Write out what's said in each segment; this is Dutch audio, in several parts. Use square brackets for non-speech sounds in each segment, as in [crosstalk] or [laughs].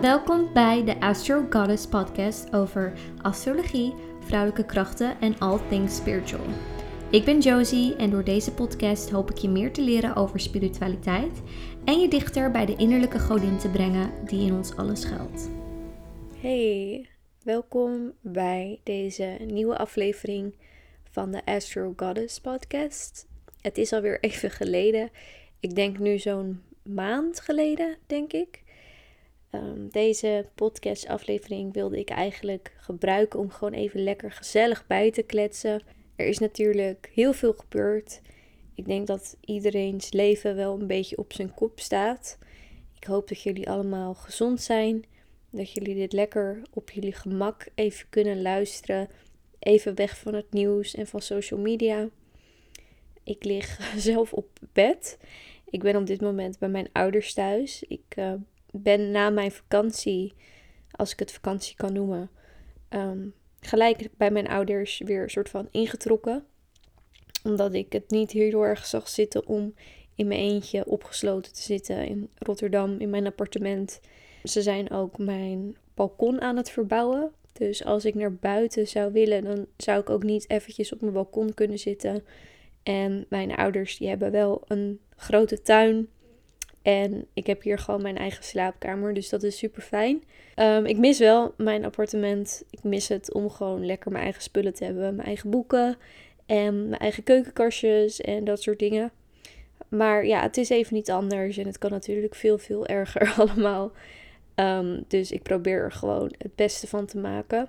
Welkom bij de Astro Goddess podcast over astrologie, vrouwelijke krachten en all things spiritual. Ik ben Josie en door deze podcast hoop ik je meer te leren over spiritualiteit en je dichter bij de innerlijke godin te brengen die in ons alles schuilt. Hey, welkom bij deze nieuwe aflevering van de Astro Goddess podcast. Het is alweer [laughs] even geleden. Ik denk nu zo'n maand geleden, denk ik. Um, deze podcast-aflevering wilde ik eigenlijk gebruiken om gewoon even lekker gezellig bij te kletsen. Er is natuurlijk heel veel gebeurd. Ik denk dat iedereen's leven wel een beetje op zijn kop staat. Ik hoop dat jullie allemaal gezond zijn. Dat jullie dit lekker op jullie gemak even kunnen luisteren. Even weg van het nieuws en van social media. Ik lig [laughs] zelf op bed. Ik ben op dit moment bij mijn ouders thuis. Ik uh, ben na mijn vakantie, als ik het vakantie kan noemen, ehm, gelijk bij mijn ouders weer een soort van ingetrokken. Omdat ik het niet heel erg zag zitten om in mijn eentje opgesloten te zitten in Rotterdam in mijn appartement. Ze zijn ook mijn balkon aan het verbouwen. Dus als ik naar buiten zou willen, dan zou ik ook niet eventjes op mijn balkon kunnen zitten. En mijn ouders die hebben wel een grote tuin en ik heb hier gewoon mijn eigen slaapkamer, dus dat is super fijn. Ehm, ik mis wel mijn appartement. Ik mis het om gewoon lekker mijn eigen spullen te hebben. Mijn eigen boeken en mijn eigen keukenkastjes en dat soort dingen. Maar ja, het is even niet anders en het kan natuurlijk veel, veel erger [laughs] allemaal. Um, dus ik probeer er gewoon het beste van te maken.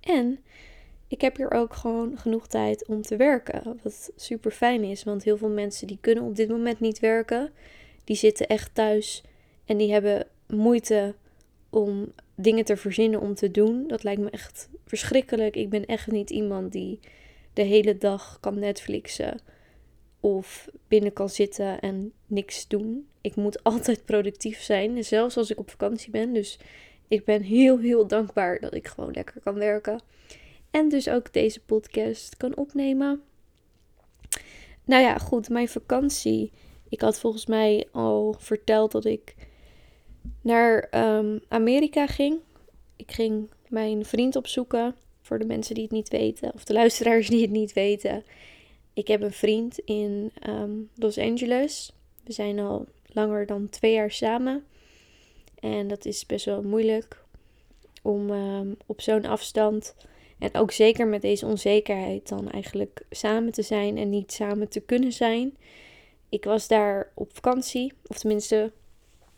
En ik heb hier ook gewoon genoeg tijd om te werken. Wat super fijn is, want heel veel mensen die kunnen op dit moment niet werken die zitten echt thuis en die hebben moeite om dingen te verzinnen om te doen. Dat lijkt me echt verschrikkelijk. Ik ben echt niet iemand die de hele dag kan Netflixen of binnen kan zitten en niks doen. Ik moet [laughs] altijd productief zijn, zelfs als ik op vakantie ben. Dus ik ben heel, heel dankbaar dat ik gewoon lekker kan werken. En dus ook deze podcast kan opnemen. Nou ja, goed, mijn vakantie ik had volgens mij al verteld dat ik naar ehm, Amerika ging. Ik ging mijn vriend opzoeken. Voor de mensen die het niet weten, of de luisteraars die het niet weten. Ik heb een vriend in ehm, Los Angeles. We zijn al langer dan twee jaar samen. En dat is best wel moeilijk om ehm, op zo'n afstand. En ook zeker met deze onzekerheid dan eigenlijk samen te zijn en niet samen te kunnen zijn ik was daar op vakantie, of tenminste,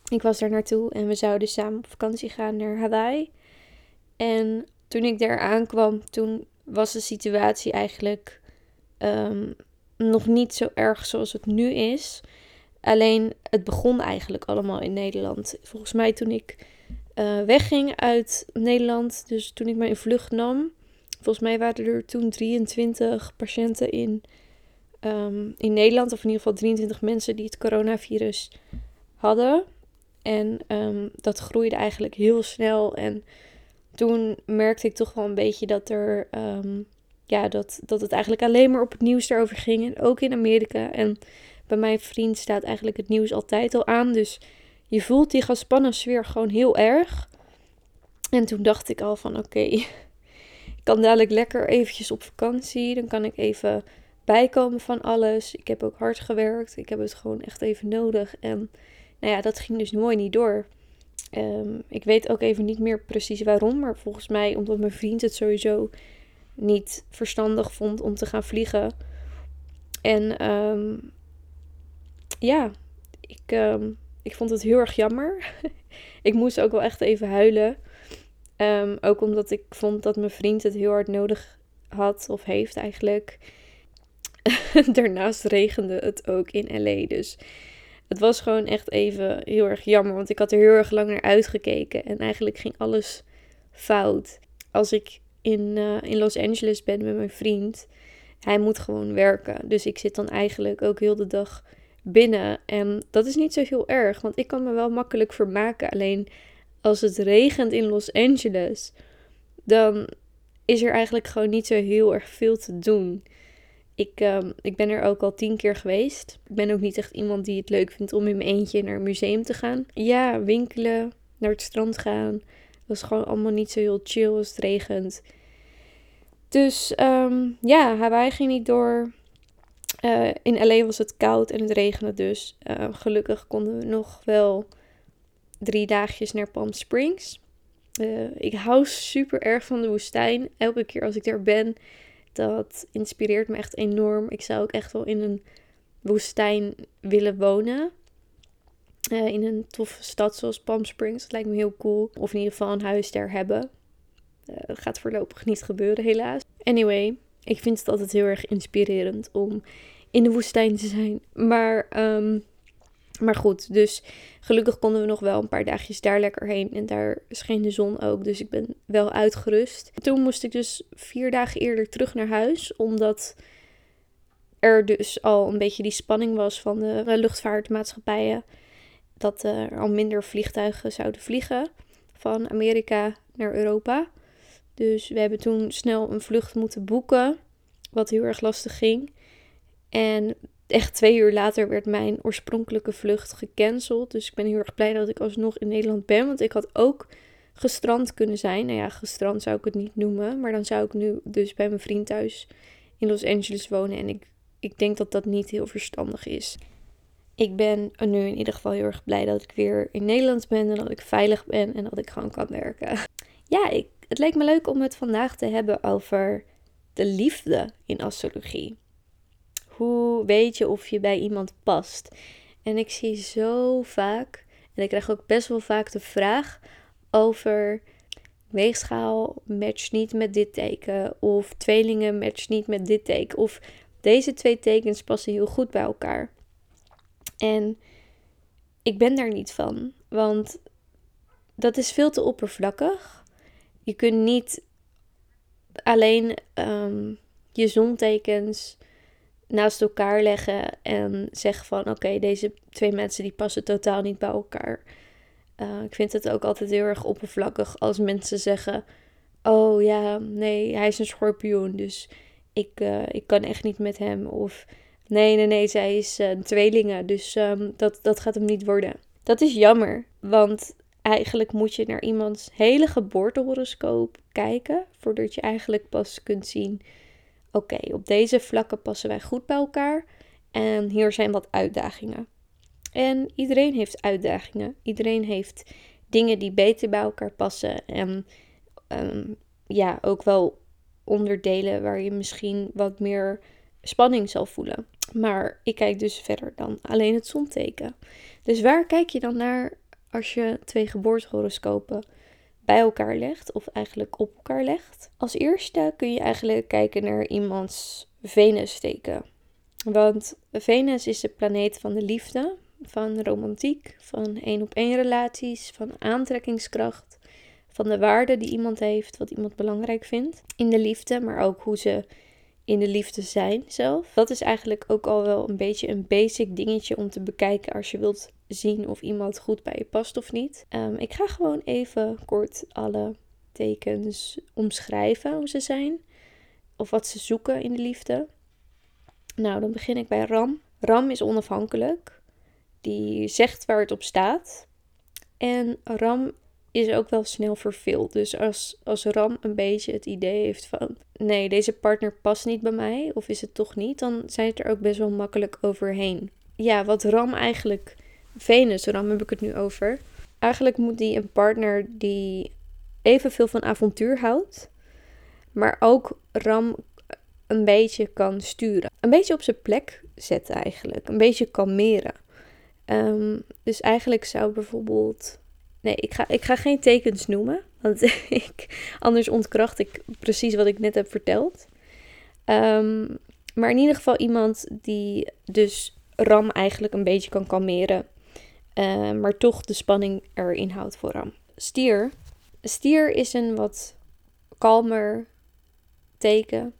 ik was daar naartoe en we zouden samen op vakantie gaan naar Hawaii. En toen ik daar aankwam, toen was de situatie eigenlijk ehm, nog niet zo erg zoals het nu is. Alleen het begon eigenlijk allemaal in Nederland. Volgens mij toen ik uh, wegging uit Nederland, dus toen ik mijn vlucht nam, volgens mij waren er toen 23 patiënten in Ehm, in Nederland, of in ieder geval 23 mensen die het coronavirus hadden. En ehm, dat groeide eigenlijk heel snel. En toen merkte ik toch wel een beetje dat er. Ehm, ja, dat, dat het eigenlijk alleen maar op het nieuws daarover ging. En ook in Amerika. En bij mijn vriend staat eigenlijk het nieuws altijd al aan. Dus je voelt die gespannen sfeer gewoon heel erg. En toen dacht ik al van oké, [laughs] ik kan dadelijk lekker eventjes op vakantie. Dan kan ik even bijkomen van alles. Ik heb ook hard gewerkt. Ik heb het gewoon echt even nodig. En nou ja, dat ging dus mooi niet door. Ehm, ik weet ook even niet meer precies waarom. Maar volgens mij omdat mijn vriend het sowieso niet verstandig vond om te gaan vliegen. En ehm, ja, ik, ehm, ik vond het heel erg jammer. [laughs] ik moest ook wel echt even huilen. ook omdat ik vond dat mijn vriend het heel hard nodig had of heeft eigenlijk. [laughs] Daarnaast regende het ook in LA. Dus het was gewoon echt even heel erg jammer. Want ik had er heel erg lang naar uitgekeken. En eigenlijk ging alles fout. Als ik in, uh, in Los Angeles ben met mijn vriend. Hij moet gewoon werken. Dus ik zit dan eigenlijk ook heel de dag binnen. En dat is niet zo heel erg. Want ik kan me wel makkelijk vermaken. Alleen als het regent in Los Angeles. Dan is er eigenlijk gewoon niet zo heel erg veel te doen. Ik, ehm, ik ben er ook al tien keer geweest. Ik ben ook niet echt iemand die het leuk vindt om in mijn eentje naar een museum te gaan. Ja, winkelen, naar het strand gaan. Het was gewoon allemaal niet zo heel chill als het regent. Dus ehm, ja, Hawaii ging niet door. Uh, in LA was het koud en het regende dus. Uh, gelukkig konden we nog wel drie dagjes naar Palm Springs. Uh, ik hou super erg van de woestijn. Elke keer als ik daar ben, dat inspireert me echt enorm. Ik zou ook echt wel in een woestijn willen wonen. Uh, in een toffe stad zoals Palm Springs. Dat lijkt me heel cool. Of in ieder geval een huis daar hebben. Dat gaat voorlopig niet gebeuren, helaas. Anyway, ik vind het altijd heel erg inspirerend om in de woestijn te zijn. Maar, um, maar goed, dus gelukkig konden we nog wel een paar dagjes daar lekker heen. En daar scheen de zon ook, dus ik ben wel uitgerust. Toen moest ik dus vier dagen eerder terug naar huis, omdat er dus al een beetje die spanning was van de luchtvaartmaatschappijen. Dat er al minder vliegtuigen zouden vliegen van Amerika naar Europa. Dus we hebben toen snel een vlucht moeten boeken, wat heel erg lastig ging. En echt twee uur later werd mijn oorspronkelijke vlucht gecanceld. Dus ik ben heel erg blij dat ik alsnog in Nederland ben. Want ik had ook gestrand kunnen zijn. Nou ja, gestrand zou ik het niet noemen. Maar dan zou ik nu dus bij mijn vriend thuis in Los Angeles wonen. En ik, ik denk dat dat niet heel verstandig is. Ik ben nu in ieder geval heel erg blij dat ik weer in Nederland ben. En dat ik veilig ben en dat ik gewoon kan werken. Ja, ik, het leek me leuk om het vandaag te hebben over de liefde in astrologie. Hoe weet je of je bij iemand past? En ik zie zo vaak, en ik krijg ook best wel vaak de vraag over weegschaal matcht niet met dit teken. Of tweelingen matcht niet met dit teken. Of deze twee tekens passen heel goed bij elkaar. En ik ben daar niet van. Want dat is veel te oppervlakkig. Je kunt niet alleen um, je zontekens naast elkaar leggen en zeggen van oké, deze twee mensen die passen totaal niet bij elkaar. Uh, ik vind het ook altijd heel erg oppervlakkig als mensen zeggen: Oh ja, nee, hij is een schorpioen, dus ik, uh, ik kan echt niet met hem. Of nee, nee, nee, zij is een tweelinge, dus um, dat, dat gaat hem niet worden. Dat is jammer, want eigenlijk moet je naar iemands hele geboortehoroscoop kijken voordat je eigenlijk pas kunt zien oké, op deze vlakken passen wij goed bij elkaar en hier zijn wat uitdagingen. En iedereen heeft uitdagingen. Iedereen heeft dingen die beter bij elkaar passen. En um, ja, ook wel onderdelen waar je misschien wat meer spanning zal voelen. Maar ik kijk dus verder dan alleen het zonteken. Dus waar kijk je dan naar als je twee geboortehoroscopen bij elkaar legt, of eigenlijk op elkaar legt. Als eerste kun je eigenlijk kijken naar iemands Venus-teken. Want Venus is de planeet van de liefde, van romantiek, van één op één relaties, van aantrekkingskracht, van de waarde die iemand heeft, wat iemand belangrijk vindt in de liefde, maar ook hoe ze in de liefde zijn zelf. Dat is eigenlijk ook al wel een beetje een basic dingetje om te bekijken als je wilt zien of iemand goed bij je past of niet. Um, ik ga gewoon even kort alle tekens omschrijven hoe ze zijn. Of wat ze zoeken in de liefde. Nou, dan begin ik bij Ram. Ram is onafhankelijk. Die zegt waar het op staat. En Ram is ook wel snel verveeld. Dus als, als Ram een beetje het idee heeft van... nee, deze partner past niet bij mij, of is het toch niet... dan zijn het er ook best wel makkelijk overheen. Ja, wat Ram eigenlijk... Venus, Ram heb ik het nu over. Eigenlijk moet die een partner die evenveel van avontuur houdt... maar ook Ram een beetje kan sturen. Een beetje op zijn plek zetten eigenlijk. Een beetje kalmeren. Um, dus eigenlijk zou bijvoorbeeld Nee, ik ga, ik ga geen tekens noemen. Want [laughs] ik, anders ontkracht ik precies wat ik net heb verteld. Um, maar in ieder geval iemand die dus Ram eigenlijk een beetje kan kalmeren. Uh, maar toch de spanning erin houdt voor Ram. Stier. Stier is een wat kalmer teken.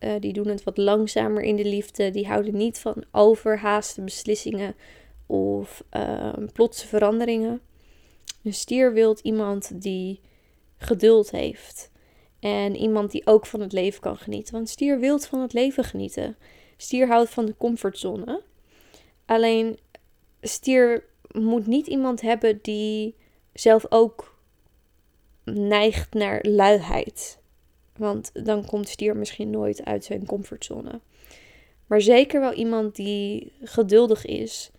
Uh, die doen het wat langzamer in de liefde. Die houden niet van overhaaste beslissingen of uh, plotse veranderingen. Een stier wilt iemand die geduld heeft. En iemand die ook van het leven kan genieten. Want stier wilt van het leven genieten. Stier houdt van de comfortzone. Alleen stier moet niet iemand hebben die zelf ook neigt naar luiheid. Want dan komt stier misschien nooit uit zijn comfortzone. Maar zeker wel iemand die geduldig is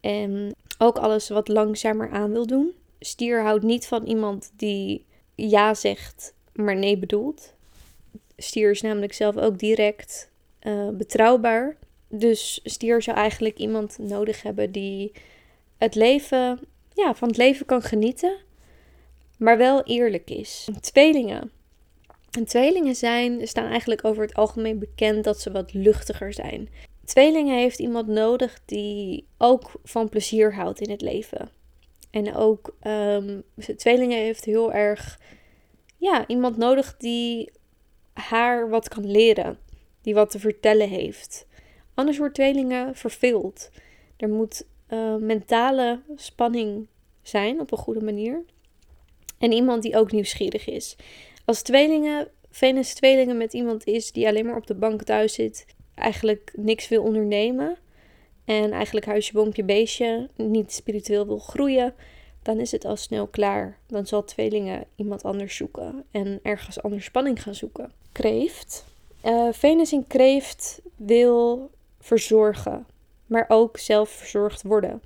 en ook alles wat langzamer aan wil doen. Stier houdt niet van iemand die ja zegt, maar nee bedoelt. Stier is namelijk zelf ook direct uh, betrouwbaar. Dus stier zou eigenlijk iemand nodig hebben die het leven, ja, van het leven kan genieten, maar wel eerlijk is. Tweelingen. En tweelingen zijn, staan eigenlijk over het algemeen bekend dat ze wat luchtiger zijn. Tweelingen heeft iemand nodig die ook van plezier houdt in het leven. En ook um, tweelingen heeft heel erg ja, iemand nodig die haar wat kan leren, die wat te vertellen heeft. Anders wordt tweelingen verveeld. Er moet uh, mentale spanning zijn op een goede manier. En iemand die ook nieuwsgierig is. Als tweelingen, Venus tweelingen met iemand is die alleen maar op de bank thuis zit, eigenlijk niks wil ondernemen en eigenlijk huisje, boompje, beestje niet spiritueel wil groeien, dan is het al snel klaar. Dan zal tweelingen iemand anders zoeken en ergens anders spanning gaan zoeken. Kreeft. Uh, Venus in kreeft wil verzorgen, maar ook zelf verzorgd worden.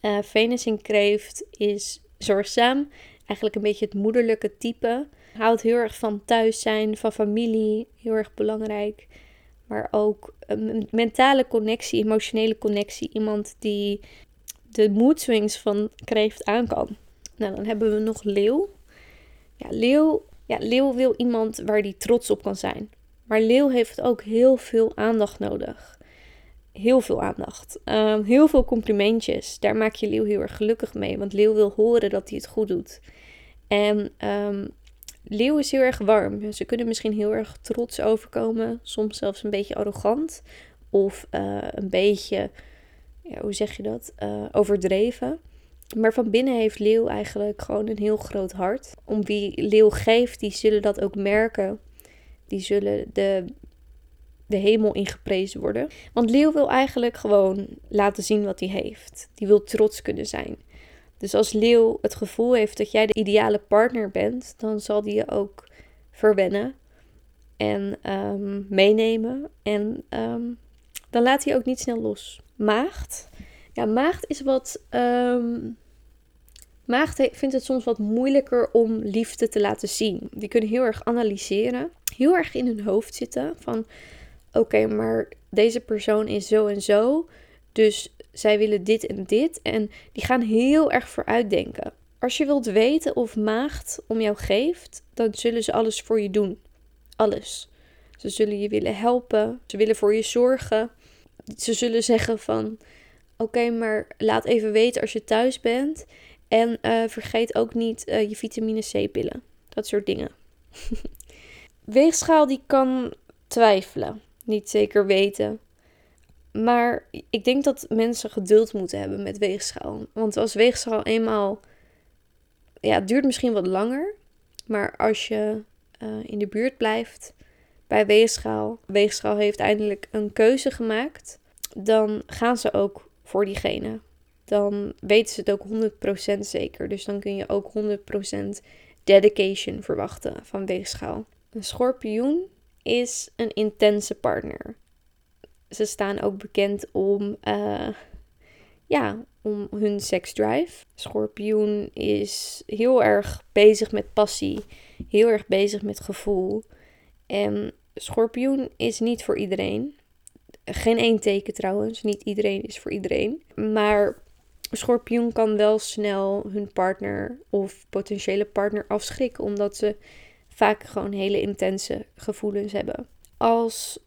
Uh, Venus in kreeft is zorgzaam, eigenlijk een beetje het moederlijke type. Houdt heel erg van thuis zijn, van familie, heel erg belangrijk. Maar ook een mentale connectie, emotionele connectie. Iemand die de mood swings van kreeft aan kan. Nou, dan hebben we nog leeuw. Ja, leeuw, ja, leeuw wil iemand waar die trots op kan zijn. Maar leeuw heeft ook heel veel aandacht nodig. Heel veel aandacht. Ehm, heel veel complimentjes. Daar maak je leeuw heel erg gelukkig mee. Want leeuw wil horen dat hij het goed doet. En um, leeuw is heel erg warm. Ze kunnen misschien heel erg trots overkomen. Soms zelfs een beetje arrogant. Of uh, een beetje ja, hoe zeg je dat? Uh, overdreven. Maar van binnen heeft Leeuw eigenlijk gewoon een heel groot hart. Om wie Leeuw geeft, die zullen dat ook merken. Die zullen de, de hemel ingeprezen worden. Want Leeuw wil eigenlijk gewoon laten zien wat hij heeft. Die wil trots kunnen zijn. Dus als Leeuw het gevoel heeft dat jij de ideale partner bent, dan zal die je ook verwennen en um, meenemen. En um, dan laat hij ook niet snel los maagd. Ja, maagd is wat. Um, maagd vindt het soms wat moeilijker om liefde te laten zien. Die kunnen heel erg analyseren, heel erg in hun hoofd zitten van oké, maar deze persoon is zo en zo, dus zij willen dit en dit en die gaan heel erg vooruitdenken. Als je wilt weten of maagd om jou geeft, dan zullen ze alles voor je doen. Alles. Ze zullen je willen helpen, ze willen voor je zorgen ze zullen zeggen van oké, maar laat even weten als je thuis bent. En uh, vergeet ook niet uh, je vitamine C pillen. Dat soort dingen. [laughs] Weegschaal die kan twijfelen. Niet zeker weten. Maar ik denk dat mensen geduld moeten hebben met weegschaal. Want als weegschaal eenmaal... Ja, het duurt misschien wat langer. Maar als je uh, in de buurt blijft bij Weegschaal. Weegschaal heeft eindelijk een keuze gemaakt. Dan gaan ze ook voor diegene. Dan weten ze het ook 100% zeker. Dus dan kun je ook 100% dedication verwachten van Weegschaal. Een schorpioen is een intense partner. Ze staan ook bekend om, uh, ja, om hun seksdrive. Schorpioen is heel erg bezig met passie, heel erg bezig met gevoel. En schorpioen is niet voor iedereen. Geen één teken trouwens. Niet iedereen is voor iedereen. Maar schorpioen kan wel snel hun partner of potentiële partner afschrikken. Omdat ze vaak gewoon hele intense gevoelens hebben. Als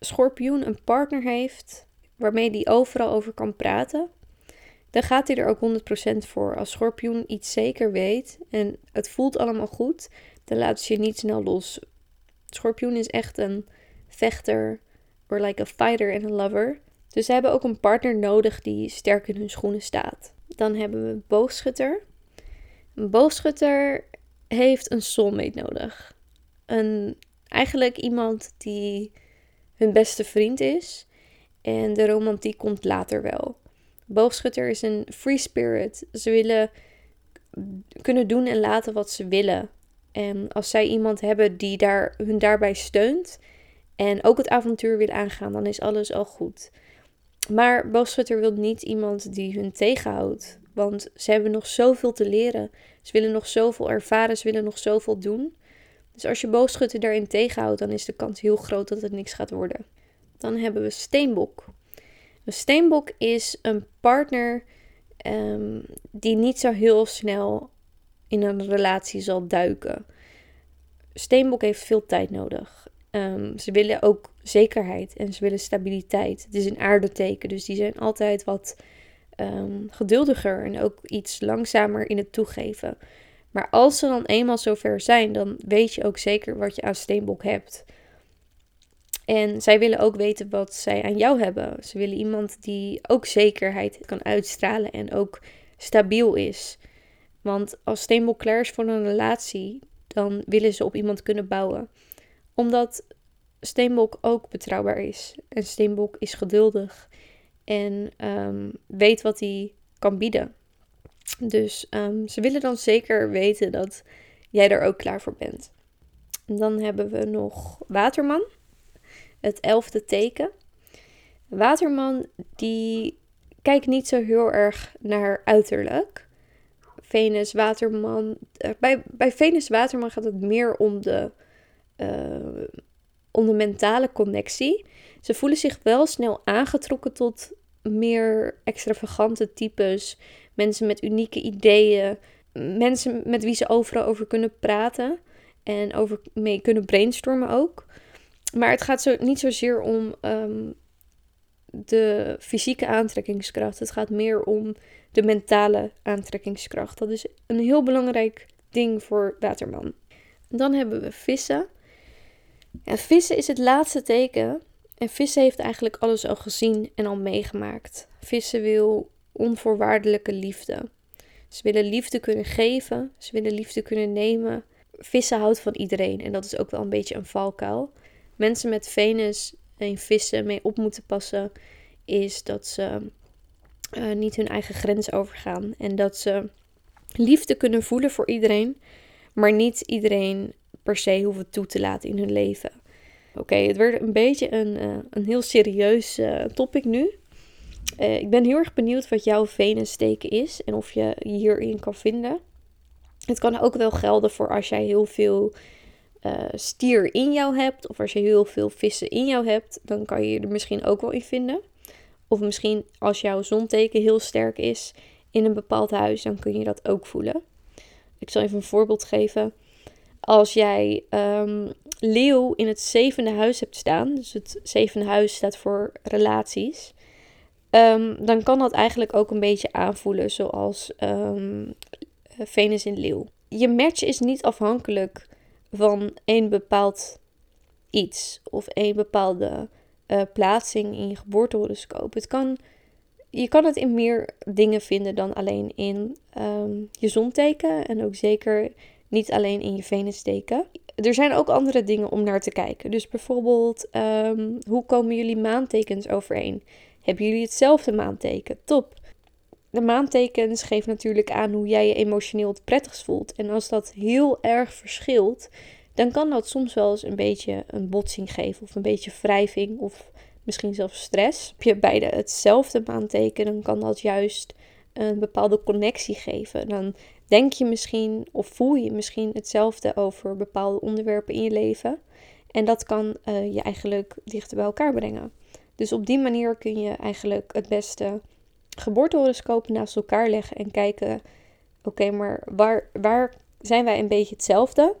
schorpioen een partner heeft waarmee die overal over kan praten, dan gaat hij er ook 100% voor. Als schorpioen iets zeker weet en het voelt allemaal goed, dan laat ze je niet snel los. Schorpioen is echt een vechter, or like a fighter and a lover. Dus ze hebben ook een partner nodig die sterk in hun schoenen staat. Dan hebben we boogschutter. Een boogschutter heeft een soulmate nodig. Een, eigenlijk iemand die hun beste vriend is. En de romantiek komt later wel. Boogschutter is een free spirit. Ze willen kunnen doen en laten wat ze willen. En als zij iemand hebben die daar, hun daarbij steunt en ook het avontuur wil aangaan, dan is alles al goed. Maar boogschutter wil niet iemand die hun tegenhoudt. Want ze hebben nog zoveel te leren. Ze willen nog zoveel ervaren, ze willen nog zoveel doen. Dus als je boogschutter daarin tegenhoudt, dan is de kans heel groot dat het niks gaat worden. Dan hebben we steenbok. Een steenbok is een partner um, die niet zo heel snel in een relatie zal duiken. Steenbok heeft veel tijd nodig. Um, ze willen ook zekerheid en ze willen stabiliteit. Het is een aardeteken, dus die zijn altijd wat um, geduldiger en ook iets langzamer in het toegeven. Maar als ze dan eenmaal zover zijn, dan weet je ook zeker wat je aan Steenbok hebt. En zij willen ook weten wat zij aan jou hebben. Ze willen iemand die ook zekerheid kan uitstralen en ook stabiel is. Want als Steenbok klaar is voor een relatie, dan willen ze op iemand kunnen bouwen. Omdat Steenbok ook betrouwbaar is. En Steenbok is geduldig en um, weet wat hij kan bieden. Dus um, ze willen dan zeker weten dat jij er ook klaar voor bent. En dan hebben we nog Waterman, het elfde teken. Waterman die kijkt niet zo heel erg naar uiterlijk. Venus, Waterman. Eh, bij, bij Venus, Waterman gaat het meer om de, uh, om de mentale connectie. Ze voelen zich wel snel aangetrokken tot meer extravagante types. Mensen met unieke ideeën. Mensen met wie ze overal over kunnen praten. En over mee kunnen brainstormen ook. Maar het gaat zo, niet zozeer om um, de fysieke aantrekkingskracht. Het gaat meer om de mentale aantrekkingskracht. Dat is een heel belangrijk ding voor Waterman. Dan hebben we vissen. En vissen is het laatste teken. En vissen heeft eigenlijk alles al gezien en al meegemaakt. Vissen wil onvoorwaardelijke liefde. Ze willen liefde kunnen geven. Ze willen liefde kunnen nemen. Vissen houdt van iedereen. En dat is ook wel een beetje een valkuil. Mensen met Venus en vissen mee op moeten passen. Is dat ze uh, niet hun eigen grens overgaan. En dat ze liefde kunnen voelen voor iedereen. Maar niet iedereen per se hoeven toe te laten in hun leven. Oké, het werd een beetje een, uh, een heel serieus uh, topic nu. Uh, ik ben heel erg benieuwd wat jouw Venus-teken is en of je hierin kan vinden. Het kan ook wel gelden voor als jij heel veel stier in jou hebt, of als je heel veel vissen in jou hebt, dan kan je je er misschien ook wel in vinden. Of misschien als jouw zonteken heel sterk is in een bepaald huis, dan kun je dat ook voelen. Ik zal even een voorbeeld geven. Als jij um, leeuw in het zevende huis hebt staan, dus het zevende huis staat voor relaties, um, dan kan dat eigenlijk ook een beetje aanvoelen zoals um, Venus in leeuw. Je match is niet afhankelijk van één bepaald iets of één bepaalde uh, plaatsing in je geboortehoroscoop. Het kan, je kan het in meer dingen vinden dan alleen in um, je zonteken en ook zeker niet alleen in je venusteken. Er zijn ook andere dingen om naar te kijken. Dus bijvoorbeeld, hoe komen jullie maantekens overeen? Hebben jullie hetzelfde maanteken? Top. De maantekens geven natuurlijk aan hoe jij je emotioneel het prettigst voelt. En als dat heel erg verschilt, dan kan dat soms wel eens een beetje een botsing geven. Of een beetje wrijving of misschien zelfs stress. Heb je beide hetzelfde maanteken, dan kan dat juist een bepaalde connectie geven. Dan denk je misschien of voel je misschien hetzelfde over bepaalde onderwerpen in je leven. En dat kan uh, je eigenlijk dichter bij elkaar brengen. Dus op die manier kun je eigenlijk het beste geboortehoroscopen naast elkaar leggen en kijken: oké, maar waar, waar zijn wij een beetje hetzelfde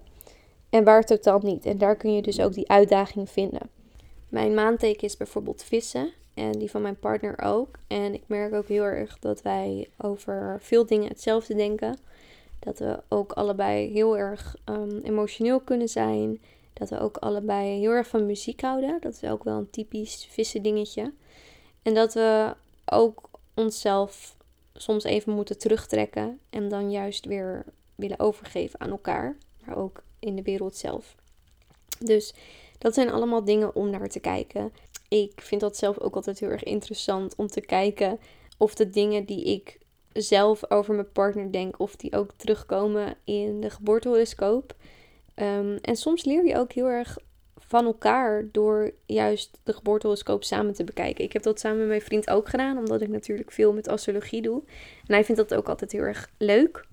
en waar totaal niet? En daar kun je dus ook die uitdaging vinden. Mijn maanteken is bijvoorbeeld vissen en die van mijn partner ook. En ik merk ook heel erg dat wij over veel dingen hetzelfde denken. Dat we ook allebei heel erg um, emotioneel kunnen zijn. Dat we ook allebei heel erg van muziek houden. Dat is ook wel een typisch vissen dingetje. En dat we ook onszelf soms even moeten terugtrekken. En dan juist weer willen overgeven aan elkaar. Maar ook in de wereld zelf. Dus dat zijn allemaal dingen om naar te kijken. Ik vind dat zelf ook altijd heel erg interessant om te kijken of de dingen die ik zelf over mijn partner denk of die ook terugkomen in de geboortehoroscoop. Um, en soms leer je ook heel erg van elkaar door juist de geboortehoroscoop samen te bekijken. Ik heb dat samen met mijn vriend ook gedaan, omdat ik natuurlijk veel met astrologie doe. En hij vindt dat ook altijd heel erg leuk.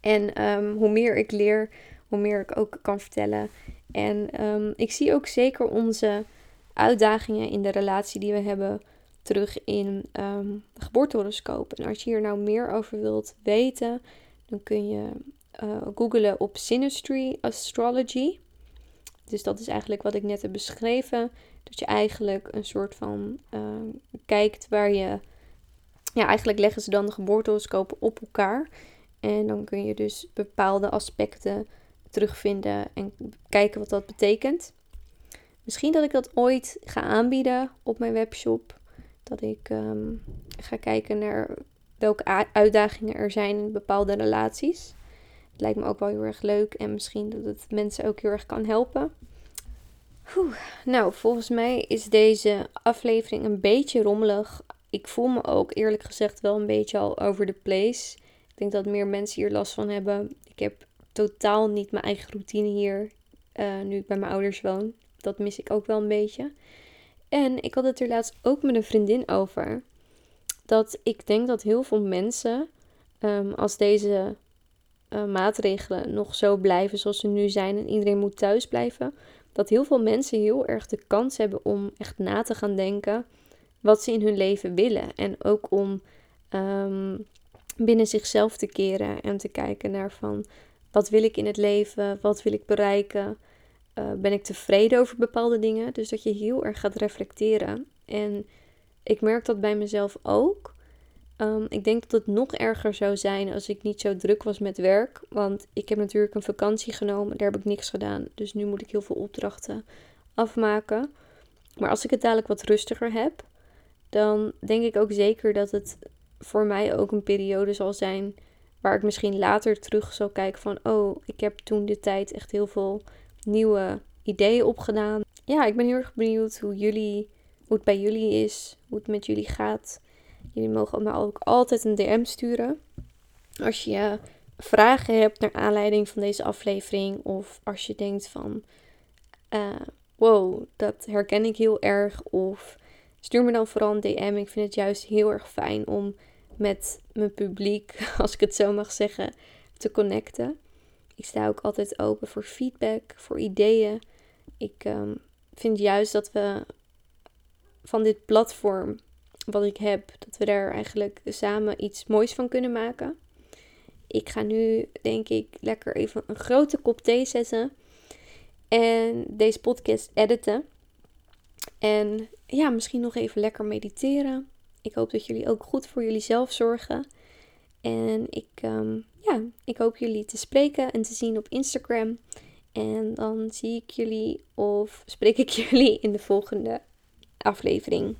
En um, hoe meer ik leer, hoe meer ik ook kan vertellen. En um, ik zie ook zeker onze uitdagingen in de relatie die we hebben terug in de geboortehoroscoop. En als je hier nou meer over wilt weten, dan kun je uh, googlen op Synastry Astrology. Dus dat is eigenlijk wat ik net heb beschreven. Dat je eigenlijk een soort van uh, kijkt waar je. Ja, eigenlijk leggen ze dan de geboortehoroscopen op elkaar. En dan kun je dus bepaalde aspecten terugvinden en kijken wat dat betekent. Misschien dat ik dat ooit ga aanbieden op mijn webshop. Dat ik um, ga kijken naar welke uitdagingen er zijn in bepaalde relaties. Het lijkt me ook wel heel erg leuk en misschien dat het mensen ook heel erg kan helpen. Nou, volgens mij is deze aflevering een beetje rommelig. Ik voel me ook eerlijk gezegd wel een beetje al over the place. Ik denk dat meer mensen hier last van hebben. Ik heb totaal niet mijn eigen routine hier, uh, nu ik bij mijn ouders woon. Dat mis ik ook wel een beetje. En ik had het er laatst ook met een vriendin over. Dat ik denk dat heel veel mensen, um, als deze uh, maatregelen nog zo blijven zoals ze nu zijn en iedereen moet thuis blijven, dat heel veel mensen heel erg de kans hebben om echt na te gaan denken wat ze in hun leven willen. En ook om um, binnen zichzelf te keren en te kijken naar van wat wil ik in het leven, wat wil ik bereiken, uh, ben ik tevreden over bepaalde dingen. Dus dat je heel erg gaat reflecteren. En ik merk dat bij mezelf ook. Um, ik denk dat het nog erger zou zijn als ik niet zo druk was met werk. Want ik heb natuurlijk een vakantie genomen, daar heb ik niks gedaan. Dus nu moet ik heel veel opdrachten afmaken. Maar als ik het dadelijk wat rustiger heb, dan denk ik ook zeker dat het voor mij ook een periode zal zijn waar ik misschien later terug zal kijken van, oh, ik heb toen de tijd echt heel veel nieuwe ideeën opgedaan. Ja, ik ben heel erg benieuwd hoe jullie, hoe het bij jullie is, hoe het met jullie gaat. Jullie mogen me ook altijd een DM sturen. Als je vragen hebt naar aanleiding van deze aflevering. Of als je denkt van, uh, wow, dat herken ik heel erg. Of stuur me dan vooral een DM. Ik vind het juist heel erg fijn om met mijn publiek, [laughs] als ik het zo mag zeggen, te connecten. Ik sta ook altijd open voor feedback, voor ideeën. Ik um, vind juist dat we van dit platform wat ik heb, dat we daar eigenlijk samen iets moois van kunnen maken. Ik ga nu, denk ik, lekker even een grote kop thee zetten en deze podcast editen. En ja, misschien nog even lekker mediteren. Ik hoop dat jullie ook goed voor jullie zelf zorgen. En ik, um, ja, ik hoop jullie te spreken en te zien op Instagram. En dan zie ik jullie of spreek ik [laughs] jullie in de volgende aflevering.